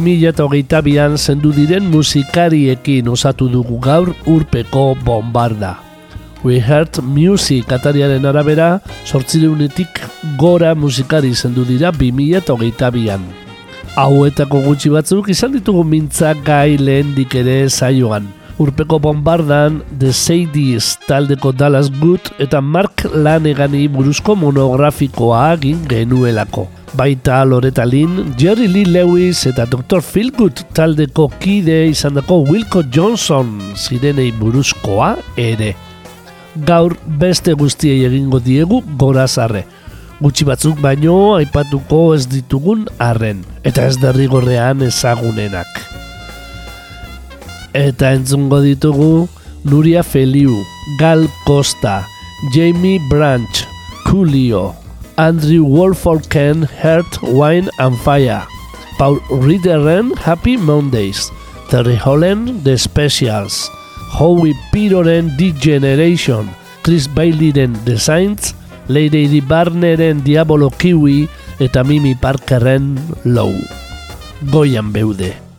Bi mila eta hogeita bian zendu diren musikariekin osatu dugu gaur urpeko bombarda. We Heard Music atariaren arabera, sortzireunetik gora musikari zendu dira bi mila eta hogeita bian. Hauetako gutxi batzuk izan ditugu mintzak gai lehen ere zaioan. Urpeko bombardan The Sadies taldeko Dallas Good eta Mark Lanegani buruzko monografikoa egin genuelako baita Loretta Lynn, Jerry Lee Lewis eta Dr. Philgood taldeko kide izandako Wilco Johnson zirenei buruzkoa ere. Gaur beste guztiei egingo diegu gorazarre. Gutxi batzuk baino aipatuko ez ditugun arren, eta ez derrigorrean ezagunenak. Eta entzungo ditugu Nuria Feliu, Gal Costa, Jamie Branch, Coolio, Andrew Wolfolken Heart, Wine and Fire, Paul Riederen Happy Mondays, Terry Holland The Specials, Howie Piroren Degeneration, Chris Baileyren The Saints, Lady Barneren Diabolo Kiwi eta Mimi Parkeren Low. Goian beude.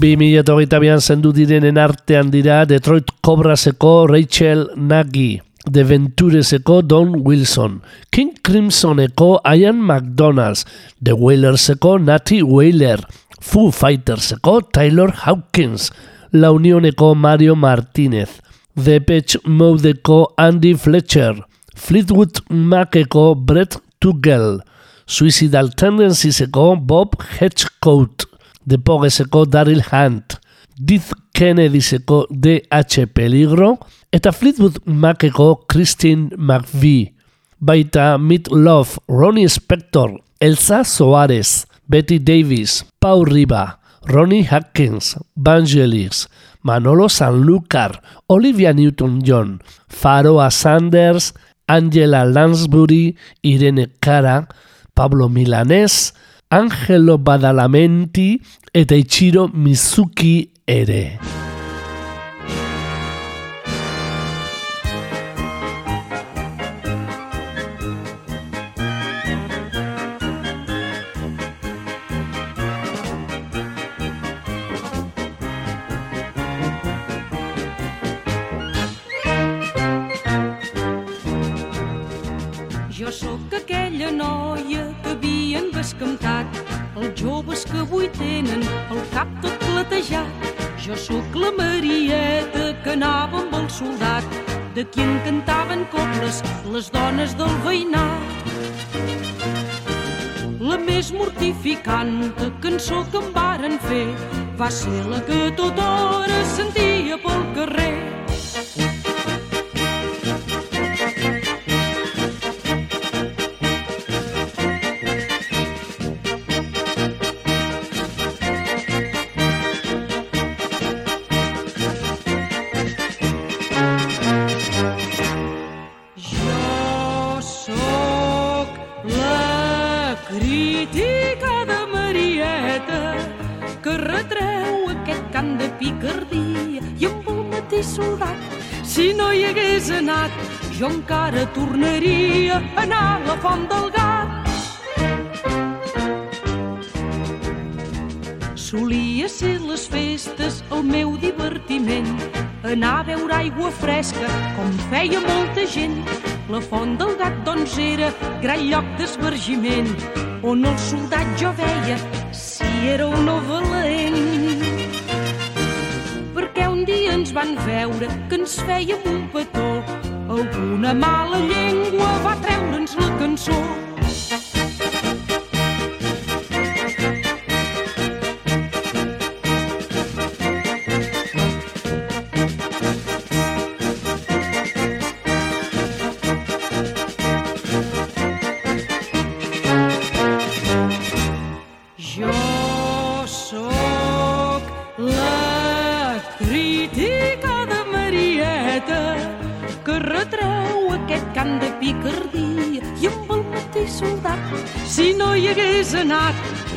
2008an zendu direnen artean dira Detroit Cobraseko Rachel Nagy, The Ventureseko Don Wilson, King Crimsoneko Ian McDonalds, The Wailerseko Natty Wailer, Foo Fighterseko Taylor Hawkins, La Unioneko Mario Martínez, The Patch Modeko Andy Fletcher, Fleetwood Maceko Brett Tugel, Suicidal Tendencies-eko Bob Hedgecote, de Pogeseko Daryl Hunt, Diz Kennedyseko D.H. Peligro, eta Fleetwood Maceko Christine McVie. Baita Meat Love, Ronnie Spector, Elsa Soares, Betty Davis, Pau Riba, Ronnie Hackins, Vangelis, Manolo Sanlúcar, Olivia Newton-John, Faroa Sanders, Angela Lansbury, Irene Cara, Pablo Milanés, Angelo Badalamenti eta Ichiro Mizuki ere. Joves que avui tenen el cap tot platejat. Jo sóc la Marieta que anava amb el soldat, de qui en cantaven cobles les dones del veïnat. La més mortificant cançó que em varen fer va ser la que tota hora sentia pel carrer. Jo encara tornaria a anar a la font del gat. Solia ser les festes el meu divertiment anar a beure aigua fresca com feia molta gent. La font del gat doncs era gran lloc d'esvergiment on el soldat jo veia si era o no valent. Perquè un dia ens van veure que ens fèiem un petó alguna mala llengua va treure'ns la cançó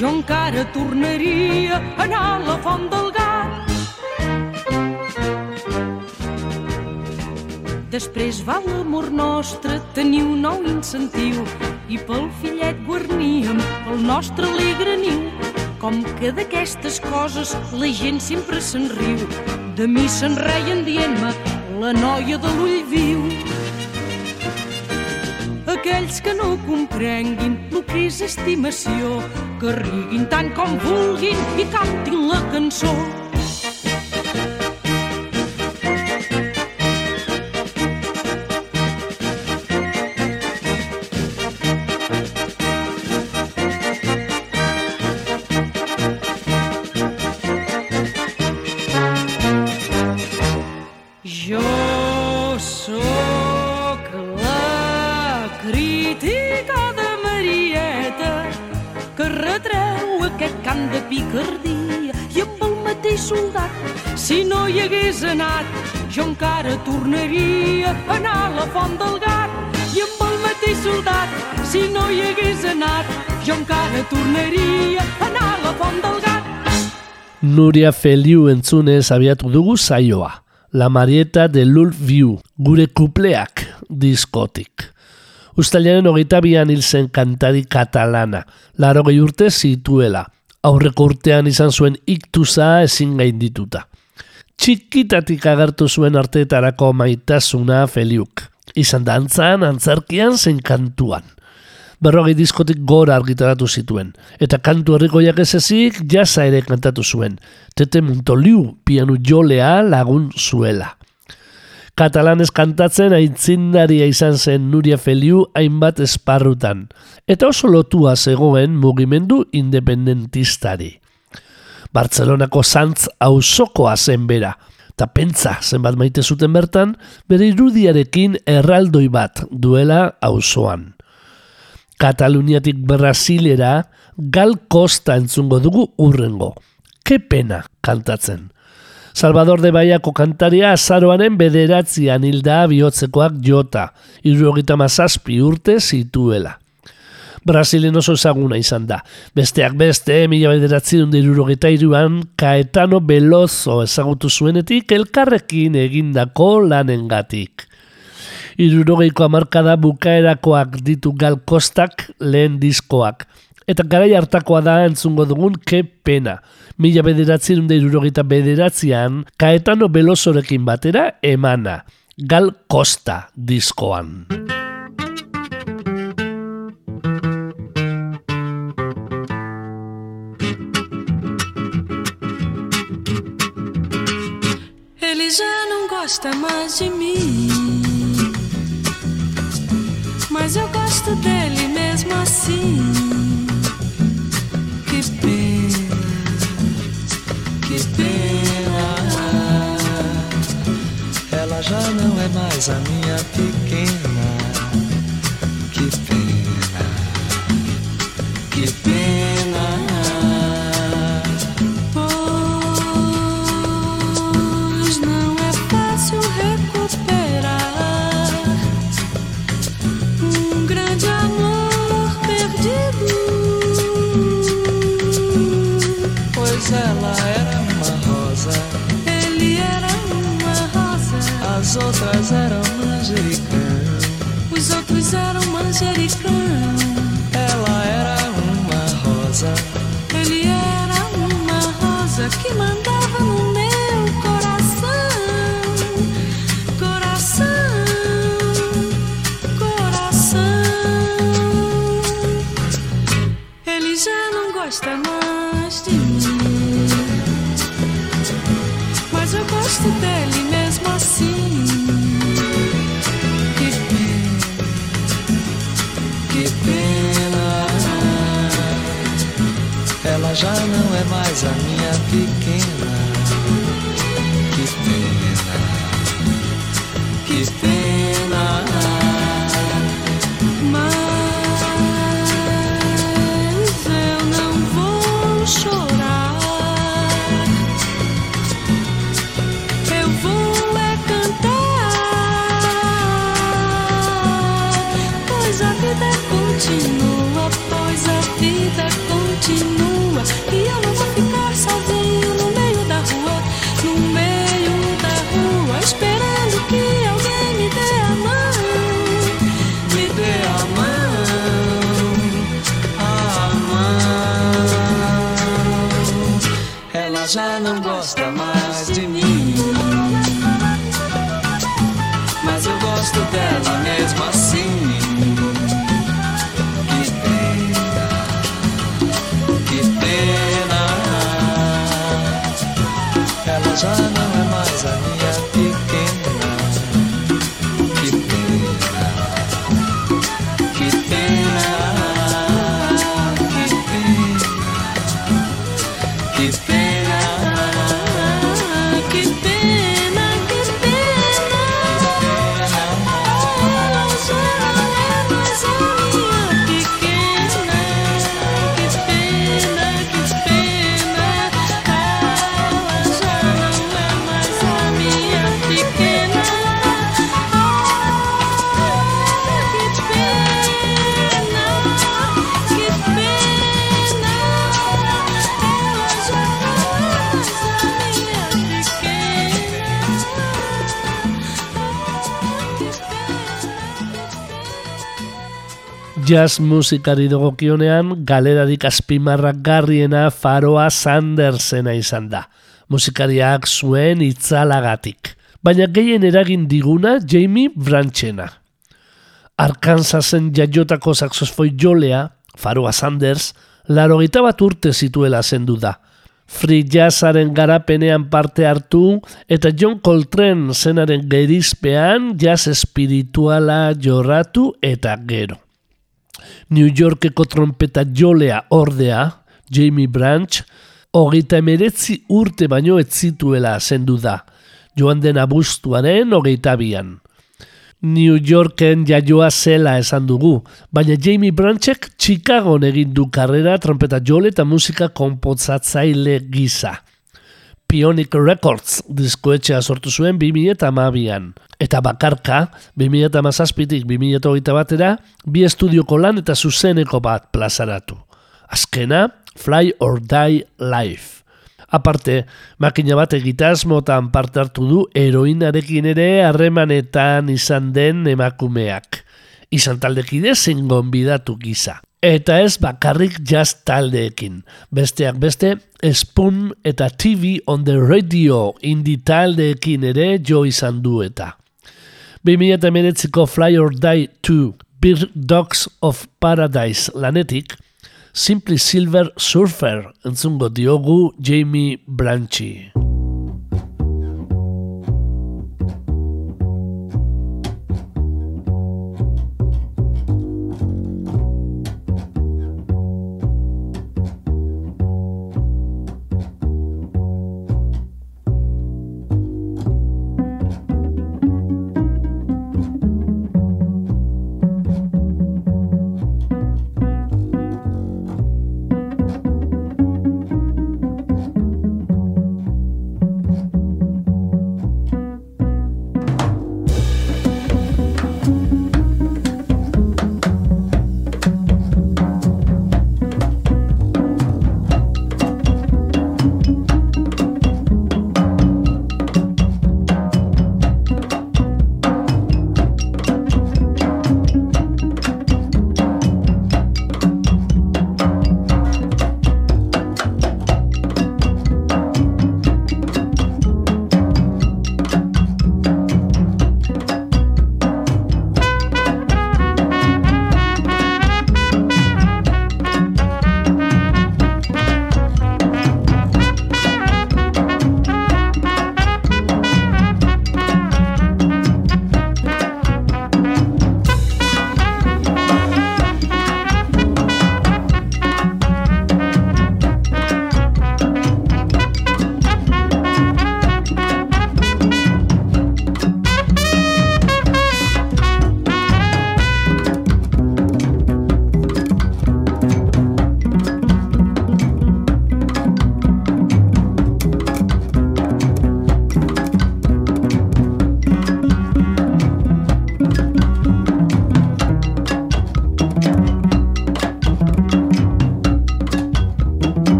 jo encara tornaria a anar a la font del gat. Després va l'amor nostre tenir un nou incentiu i pel fillet guarníem el nostre alegre niu. Com que d'aquestes coses la gent sempre se'n riu, de mi se'n reien dient-me la noia de l'ull viu. Aquells que no comprenguin el que és estimació, que riguin tant com vulguin i cantin la cançó. Jo encara tornaria a anar a la font del gat i amb el mateix soldat, si no hi hagués anat, jo encara tornaria a anar a la font del gat. Nuria Feliu entzunez abiatu dugu saioa. La Marieta de Lul Viu, gure kupleak diskotik. Uztailaren hogeita bian hil zen kantari katalana, laro urte zituela. Aurreko urtean izan zuen iktuza ezin gaindituta txikitatik agertu zuen arteetarako maitasuna Feliuk. Izan dantzan, antzarkian, zein kantuan. Berrogei diskotik gora argitaratu zituen. Eta kantu herrikoiak ez ezik, jasa ere kantatu zuen. Tete muntoliu, pianu jolea lagun zuela. Katalanez kantatzen aitzindaria izan zen Nuria Feliu hainbat esparrutan. Eta oso lotua zegoen mugimendu independentistari. Bartzelonako zantz auzokoa zen bera. Ta pentsa zenbat maite zuten bertan, bere irudiarekin erraldoi bat duela auzoan. Kataluniatik Brasilera gal kosta entzungo dugu urrengo. Ke pena kantatzen. Salvador de Baiako kantaria azaroanen bederatzian hilda bihotzekoak jota, irrogita mazazpi urte zituela. Brasilien oso ezaguna izan da. Besteak beste, mila bederatzi irurogeta iruan, Kaetano Belozo ezagutu zuenetik elkarrekin egindako lanengatik. Irurogeiko amarkada bukaerakoak ditu galkostak lehen diskoak. Eta garai hartakoa da entzungo dugun ke pena. Mila bederatzi irurogeta bederatzean, Kaetano Belozorekin batera emana. Gal Costa diskoan. Gosta mais de mim. Mas eu gosto dele mesmo assim. Que pena, que pena. Ela já não é mais a minha pequena. Mais a Jazz musikari dogokionean, galerarik azpimarrak garriena Faroa Sandersena izan da. Musikariak zuen itzalagatik. Baina gehien eragin diguna Jamie Branchena. Arkansasen jaiotako saxofoi jolea, Faroa Sanders, laro bat urte zituela zendu da. Free jazzaren garapenean parte hartu eta John Coltrane zenaren gerizpean jazz espirituala jorratu eta gero. New Yorkeko trompeta jolea ordea, Jamie Branch, hogeita emeretzi urte baino ez zituela zendu da, joan den abuztuaren hogeita bian. New Yorken jaioa zela esan dugu, baina Jamie Branchek Chicagon egin du karrera trompeta jole eta musika konpotzatzaile gisa. Pionic Records diskoetxea sortu zuen 2008an. Eta bakarka, 2008-tik 2008 batera, bi estudioko lan eta zuzeneko bat plazaratu. Azkena, Fly or Die Live. Aparte, makina bat egitasmotan parte hartu du heroinarekin ere harremanetan izan den emakumeak. Izan taldekide zen gonbidatu gisa. Eta ez bakarrik jazz taldeekin. Besteak beste, Spoon eta TV on the Radio indi taldeekin ere jo izan du eta. 2008ko Fly or Die 2 Bird Dogs of Paradise lanetik, Simply Silver Surfer entzungo diogu Jamie Branchi.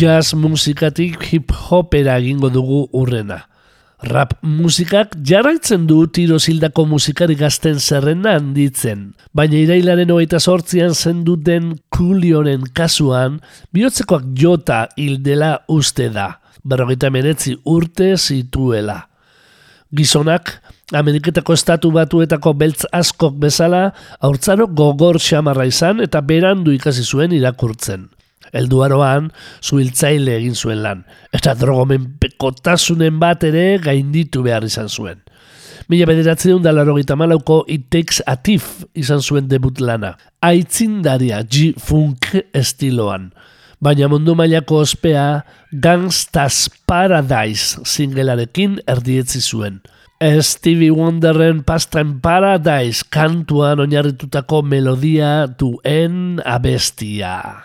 Jazz musikatik hip hopera egingo dugu urrena. Rap musikak jarraitzen du tiro zildako musikari gazten zerrenda handitzen, baina irailaren hogeita sortzian zenduten kulioren kasuan, bihotzekoak jota hildela uste da, berrogeita menetzi urte zituela. Gizonak, Ameriketako estatu batuetako beltz askok bezala, haurtzaro gogor xamarra izan eta berandu ikasi zuen irakurtzen. Elduaroan, zuhiltzaile egin zuen lan, eta drogomen pekotasunen bat ere gainditu behar izan zuen. Mila bederatzen da laro malauko It Takes a Thief izan zuen debut lana. Aitzindaria G-Funk estiloan. Baina mundu mailako ospea Gangsta's Paradise singelarekin erdietzi zuen. Stevie Wonderren Pastime Paradise kantuan oinarritutako melodia duen abestia.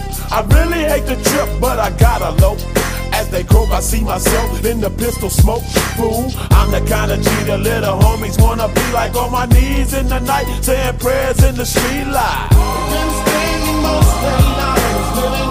I really hate the trip, but I gotta low. As they croak, I see myself in the pistol smoke. Fool, I'm the kind of the little homies wanna be like on my knees in the night, saying prayers in the street light. Been spending most their lives living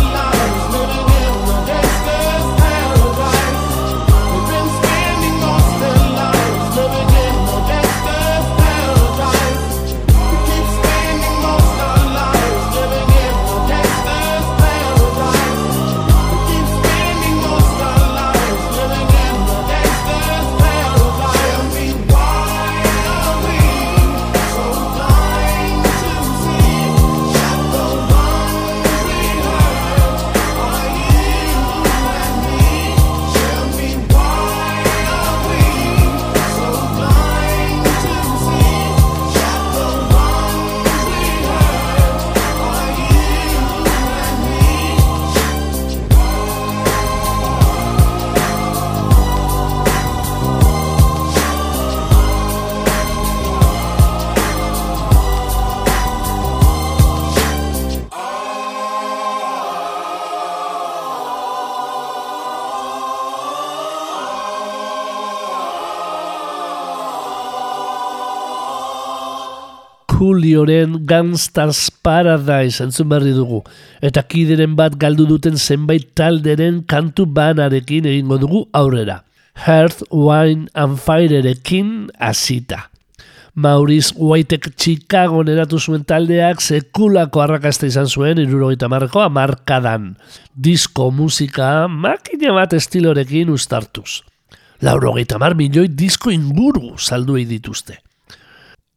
Julioren Gangsters Paradise entzun berri dugu. Eta kideren bat galdu duten zenbait talderen kantu banarekin egingo dugu aurrera. Hearth, Wine and Firerekin hasita. Maurice Whitek Chicago eratu zuen taldeak sekulako arrakasta izan zuen irurogeita marreko amarkadan. Disko musika makina bat estilorekin ustartuz. Laurogeita mar milioi disko inguru saldu dituzte.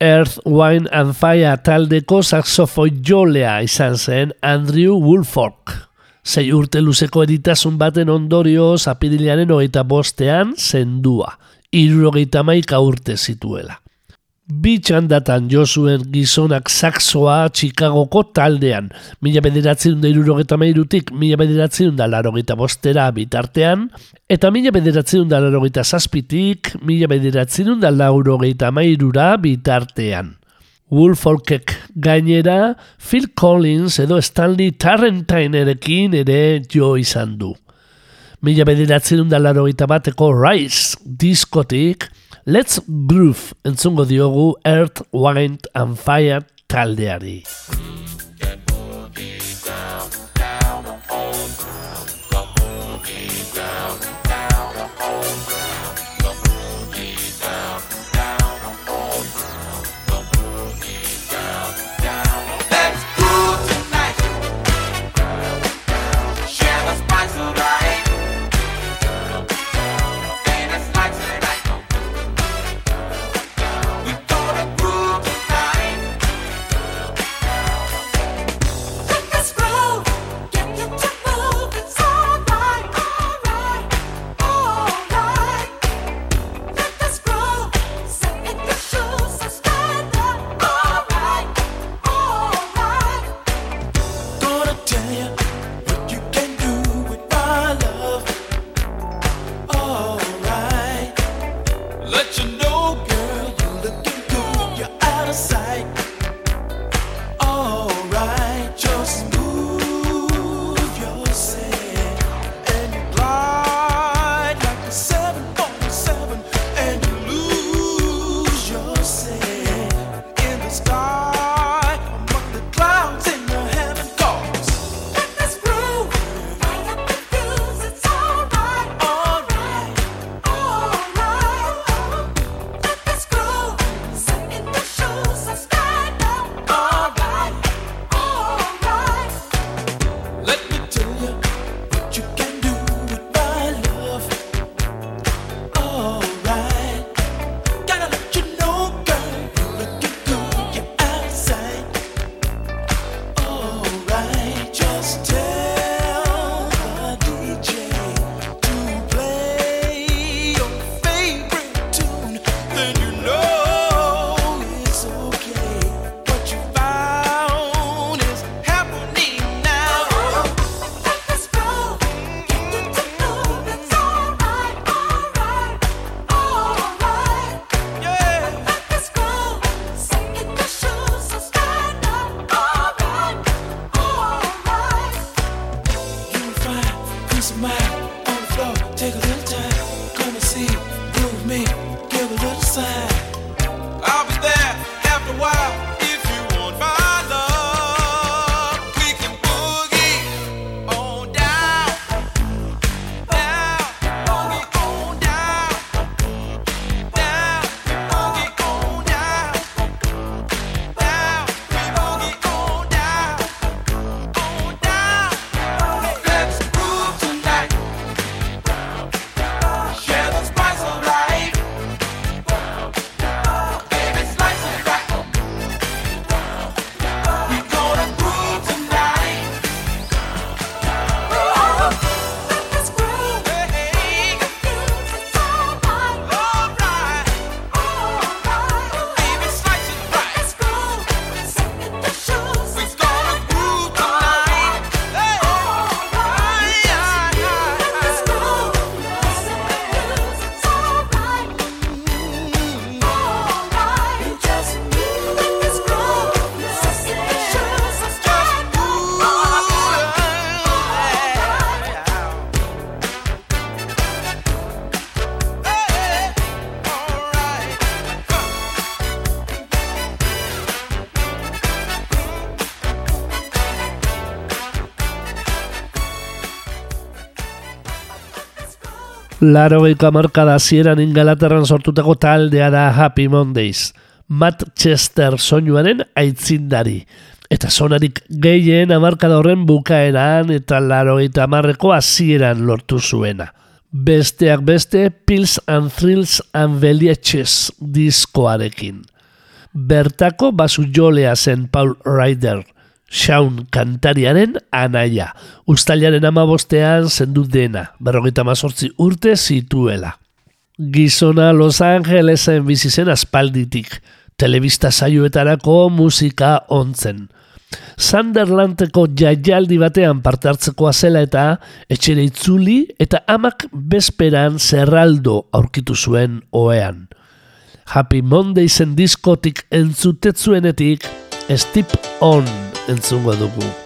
Earth, Wine and Fire taldeko saxofoi jolea izan zen Andrew Woolfolk. Sei urte luzeko editasun baten ondorioz apirilaren hogeita bostean zendua. Irurogeita maika urte zituela. Bi txandatan jo zuen gizonak saxoa Chicagoko taldean, mila bederatzen da irurogeta mairutik, mila bederatzen da larogeta bostera bitartean, eta mila bederatzen da larogeta zazpitik, mila bederatzen da laurogeita mairura bitartean. Woolfolkek gainera Phil Collins edo Stanley Tarrentinerekin ere jo izan du. Mila bederatzen da larogeta bateko Rise diskotik, Let's Groove entzungo diogu Earth, Wind and Fire taldeari. Larogeiko hamarkada hasieran ingalaterran sortutako taldea da Happy Mondays. Matt Chester soinuaren aitzindari. Eta sonarik gehien hamarkada horren bukaeran eta larogeita hamarreko hasieran lortu zuena. Besteak beste Pills and Thrills and Velietxez diskoarekin. Bertako basu jolea zen Paul Ryder, Shaun kantariaren anaia. Uztailaren amabostean zendu dena, berrogeita mazortzi urte zituela. Gizona Los Angelesen bizi zen aspalditik, telebista saioetarako musika ontzen. Sunderlandeko jaialdi batean parte hartzekoa zela eta etxere itzuli eta amak bezperan zerraldo aurkitu zuen oean. Happy Mondaysen diskotik entzutetzuenetik Stip On entzungo dugu.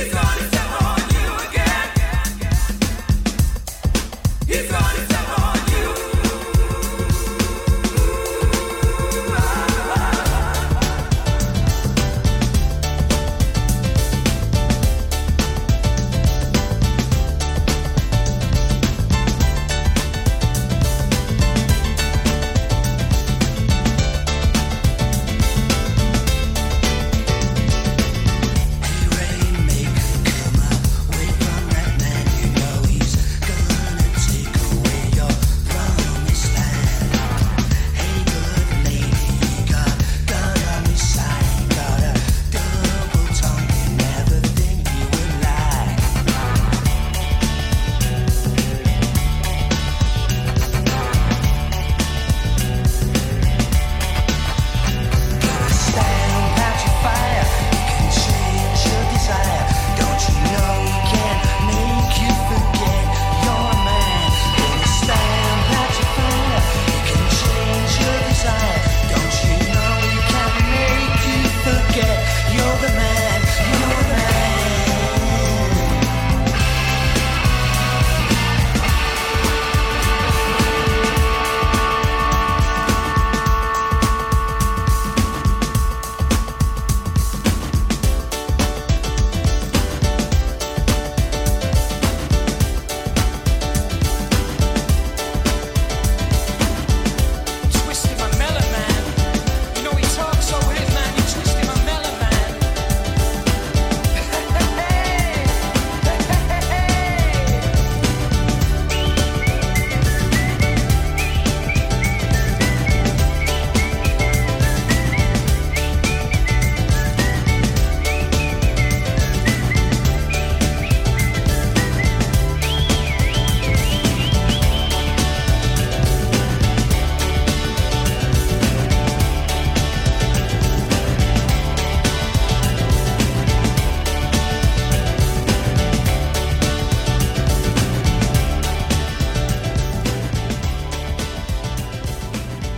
It's gonna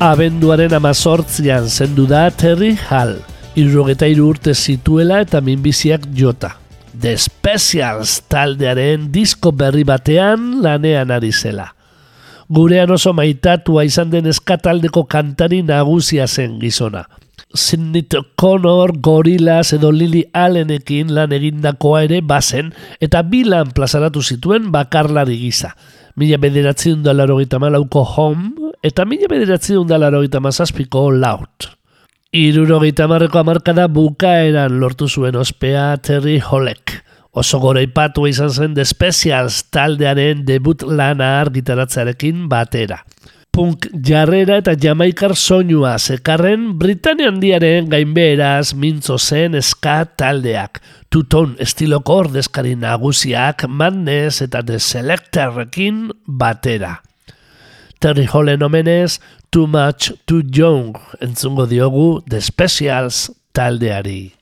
Abenduaren amazortzian zendu da Terry Hall, irrogeta urte zituela eta minbiziak jota. The Specials taldearen disko berri batean lanean ari zela. Gurean oso maitatua izan den eskataldeko kantari nagusia zen gizona. Sidney Connor, Gorillaz edo Lily Allenekin lan egindakoa ere bazen eta bi lan plazaratu zituen bakarlari gisa. Mila bederatziun da larogeita malauko Home eta mila bederatziun da larogeita mazazpiko Loud. Irurogeita marreko amarkada bukaeran lortu zuen ospea Terry Holek. Oso goraipatua izan zen The Specials taldearen debut lana argitaratzearekin batera. Punk jarrera eta jamaikar soinua zekarren Britania handiaren gainbeheraz mintzo zen ska taldeak. Tuton estiloko ordezkari nagusiak Madness eta The Selectorrekin batera. Terry Hollen omenez, Too Much Too Young entzungo diogu The Specials taldeari.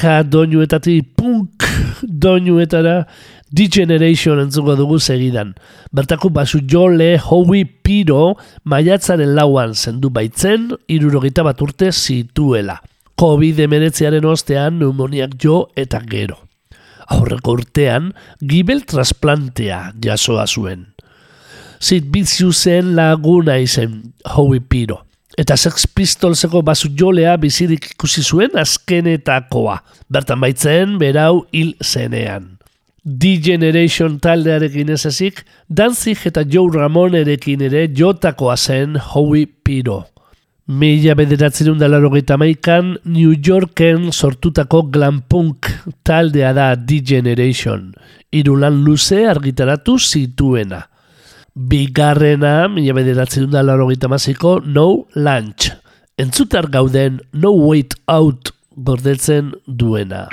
ska doinuetatik punk doinuetara D-Generation entzuko dugu segidan. Bertako basu jole Howie Piro maiatzaren lauan zendu baitzen irurogita bat urte zituela. COVID-19 ostean pneumoniak jo eta gero. Aurreko urtean, gibel trasplantea jasoa zuen. Zit zen laguna izen Howie Piro eta Sex Pistolseko basu jolea bizirik ikusi zuen azkenetakoa, bertan baitzen berau hil zenean. D-Generation taldearekin ez ezik, Danzig eta Joe Ramonerekin ere jotakoa zen Howie Piro. Mila bederatzerun dalarogeita maikan, New Yorken sortutako glam punk taldea da D-Generation, irulan luze argitaratu zituena bigarrena, mila bederatzen da laro maziko, No Lunch. Entzutar gauden No Wait Out gordetzen. Entzutar gauden No Wait Out gordetzen duena.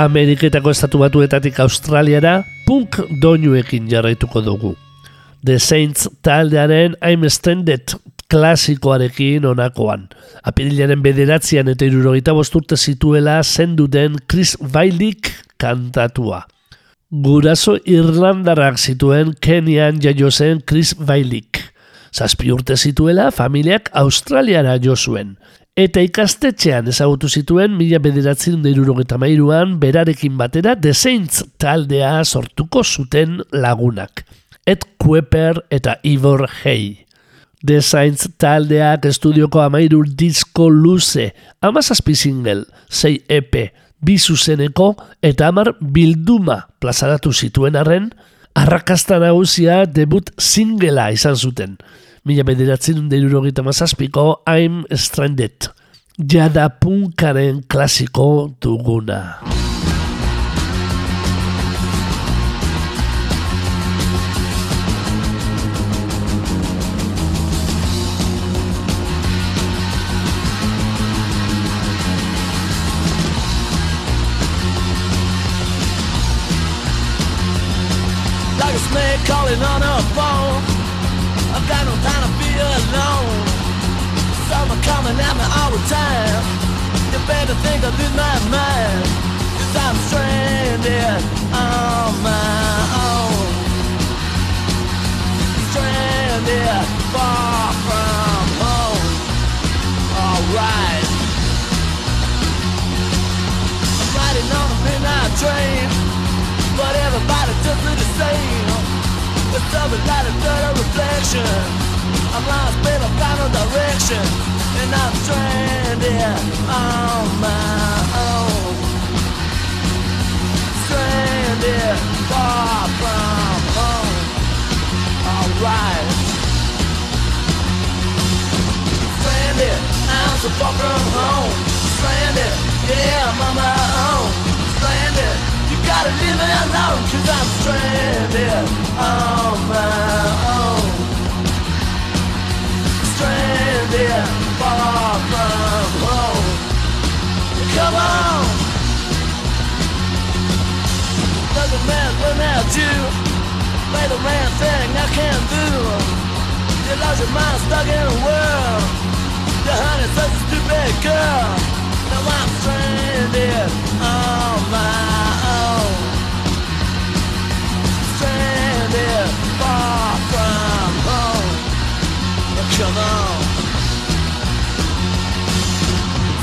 Ameriketako estatu batuetatik Australiara punk doinuekin jarraituko dugu. The Saints taldearen I'm Stranded klasikoarekin onakoan. Apirilaren bederatzean eta irurogeita bosturte zituela zendu den Chris Weilig kantatua. Guraso Irlandarrak zituen Kenian jaio Chris Weilig. Zazpi urte zituela familiak Australiara jo zuen. Eta ikastetxean ezagutu zituen mila bederatzen deirurogeta mairuan berarekin batera The Saints taldea sortuko zuten lagunak. Ed Kueper eta Ivor Hay. The Saints taldeak estudioko amairu disko luze, amazazpi single, sei EP, bi zuzeneko eta amar bilduma plazaratu zituen arren, arrakasta nagusia debut singela izan zuten. Mila bederatzen derurogeita mazazpiko I'm Stranded. Jada punkaren klasiko duguna. like a snake calling on a phone. Got no time to be alone. Someone coming at me all the time. You better think I lose my mind. Cause I'm stranded on my own. Stranded far from home. Alright. I'm riding on a midnight train. But everybody just the same With something like a dirty reflection. I'm lost, babe, I've got no direction. And I'm stranded on my own. Stranded far from home. Alright. Stranded, I'm so far from home. Stranded, yeah, I'm on my own. Stranded gotta leave me alone Cause I'm stranded on my own. Stranded far from home. Come on. Doesn't matter without you Play the man thing I can't do. You lost your mind stuck in a world. Your honey's such a stupid girl. Now I'm stranded on my Stranded far from home. But Come on.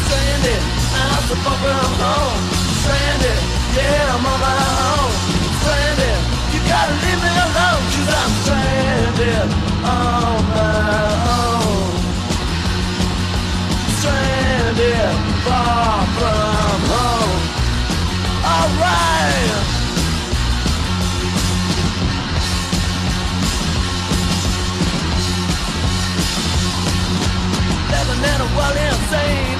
Stranded, I'm so far from home. Stranded, yeah, I'm on my own. Stranded, you gotta leave me alone Cause I'm stranded on my own. Stranded far from home. Alright Living in a world insane.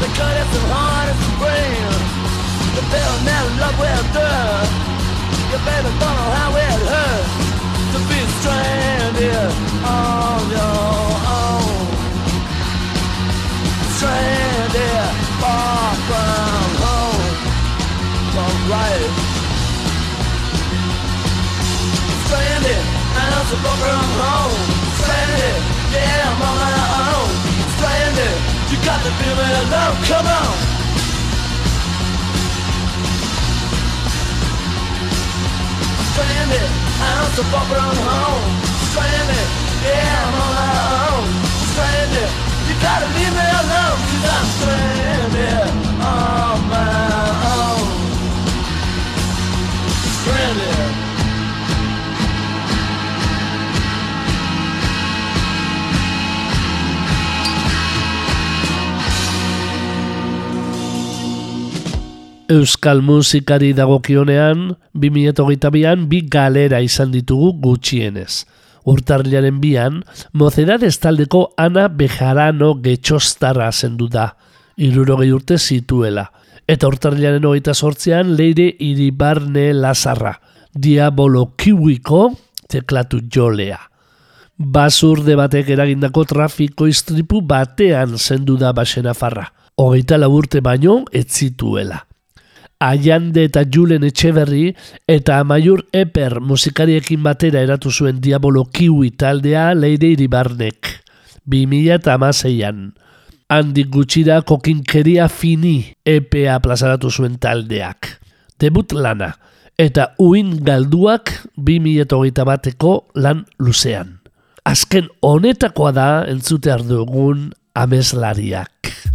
The cut is as hard as the brain The bill never love will do You baby know how it hurts To be stranded on your own. Stranded far from home. Alright Stranded, I'm so far from home. Stranded, yeah I'm on my own Stranded, you got to leave me alone, come on. Stranded, I'm so far from home. Stranded, yeah I'm on my own. Stranded, you gotta leave me alone Cause I'm stranded on my own. Stranded Euskal musikari dagokionean, 2008an bi galera izan ditugu gutxienez. Urtarriaren bian, mozedades taldeko Ana Bejarano getxostarra zendu da. irurogei urte zituela. Eta hortarriaren hogeita sortzean leire iribarne lazarra, diabolo kiwiko teklatu jolea. Basurde batek eragindako trafiko istripu batean zendu da basena farra. Hogeita laburte baino ez zituela. Aiande eta Julen Etxeberri eta Amaiur Eper musikariekin batera eratu zuen Diabolo Kiwi taldea Leire Iribarnek. 2006an. Handik gutxira kokinkeria fini EPA plazaratu zuen taldeak. Debut lana eta uin galduak 2008 bateko lan luzean. Azken honetakoa da entzute dugun ameslariak.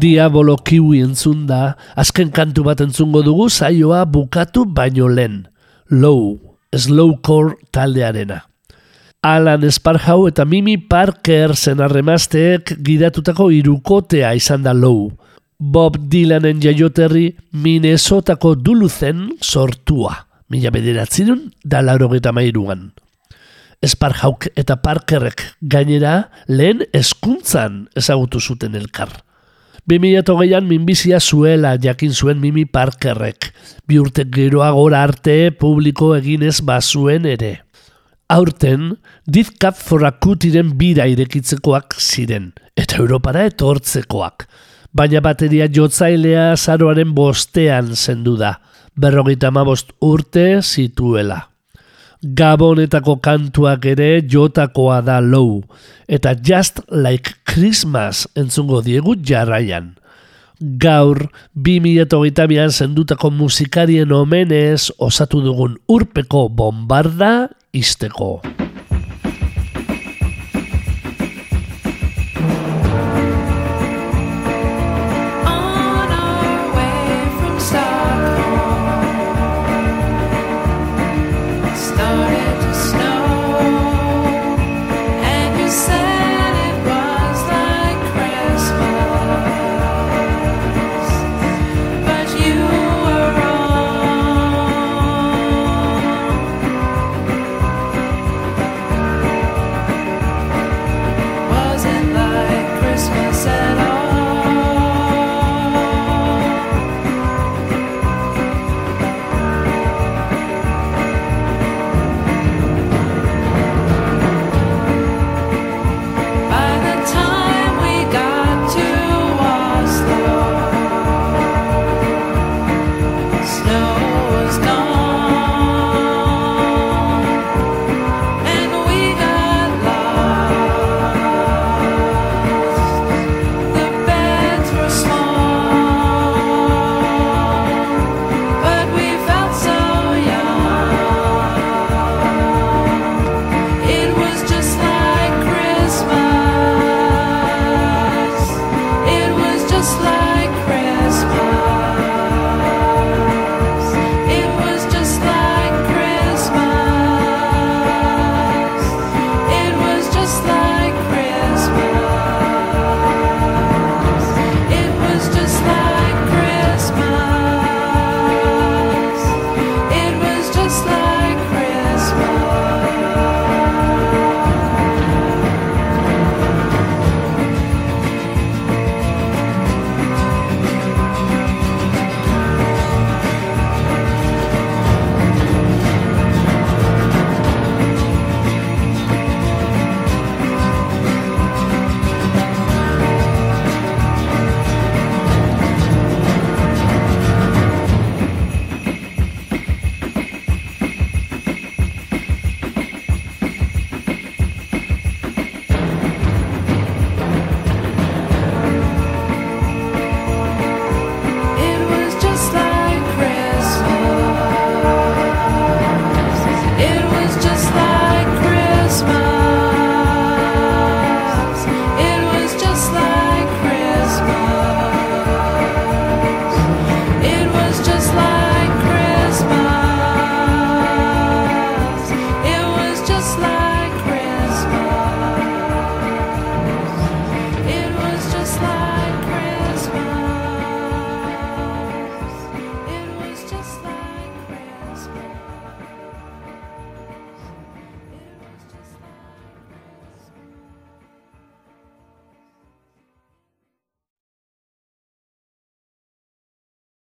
Diabolo kiwi entzun da, azken kantu bat entzungo dugu saioa bukatu baino lehen. Low, slowcore taldearena. Alan Sparhau eta Mimi Parker zenarremazteek gidatutako irukotea izan da low. Bob Dylanen jaioterri Minnesotako Duluzen sortua, mila bederatzerun da laurogeta mairuan. Sparhauk eta Parkerrek gainera lehen eskuntzan ezagutu zuten elkar. 2008an minbizia zuela jakin zuen Mimi Parkerrek, bi urte geroagora arte publiko eginez bazuen ere. Aurten, Death Cup for Acutiren bira irekitzekoak ziren, eta Europara etortzekoak. Baina bateria jotzailea zaroaren bostean zendu da, berrogeita amabost urte zituela. Gabonetako kantuak ere jotakoa da low, eta Just Like Christmas entzungo diegu jarraian. Gaur, 2008an zendutako musikarien omenez osatu dugun urpeko bombarda izteko.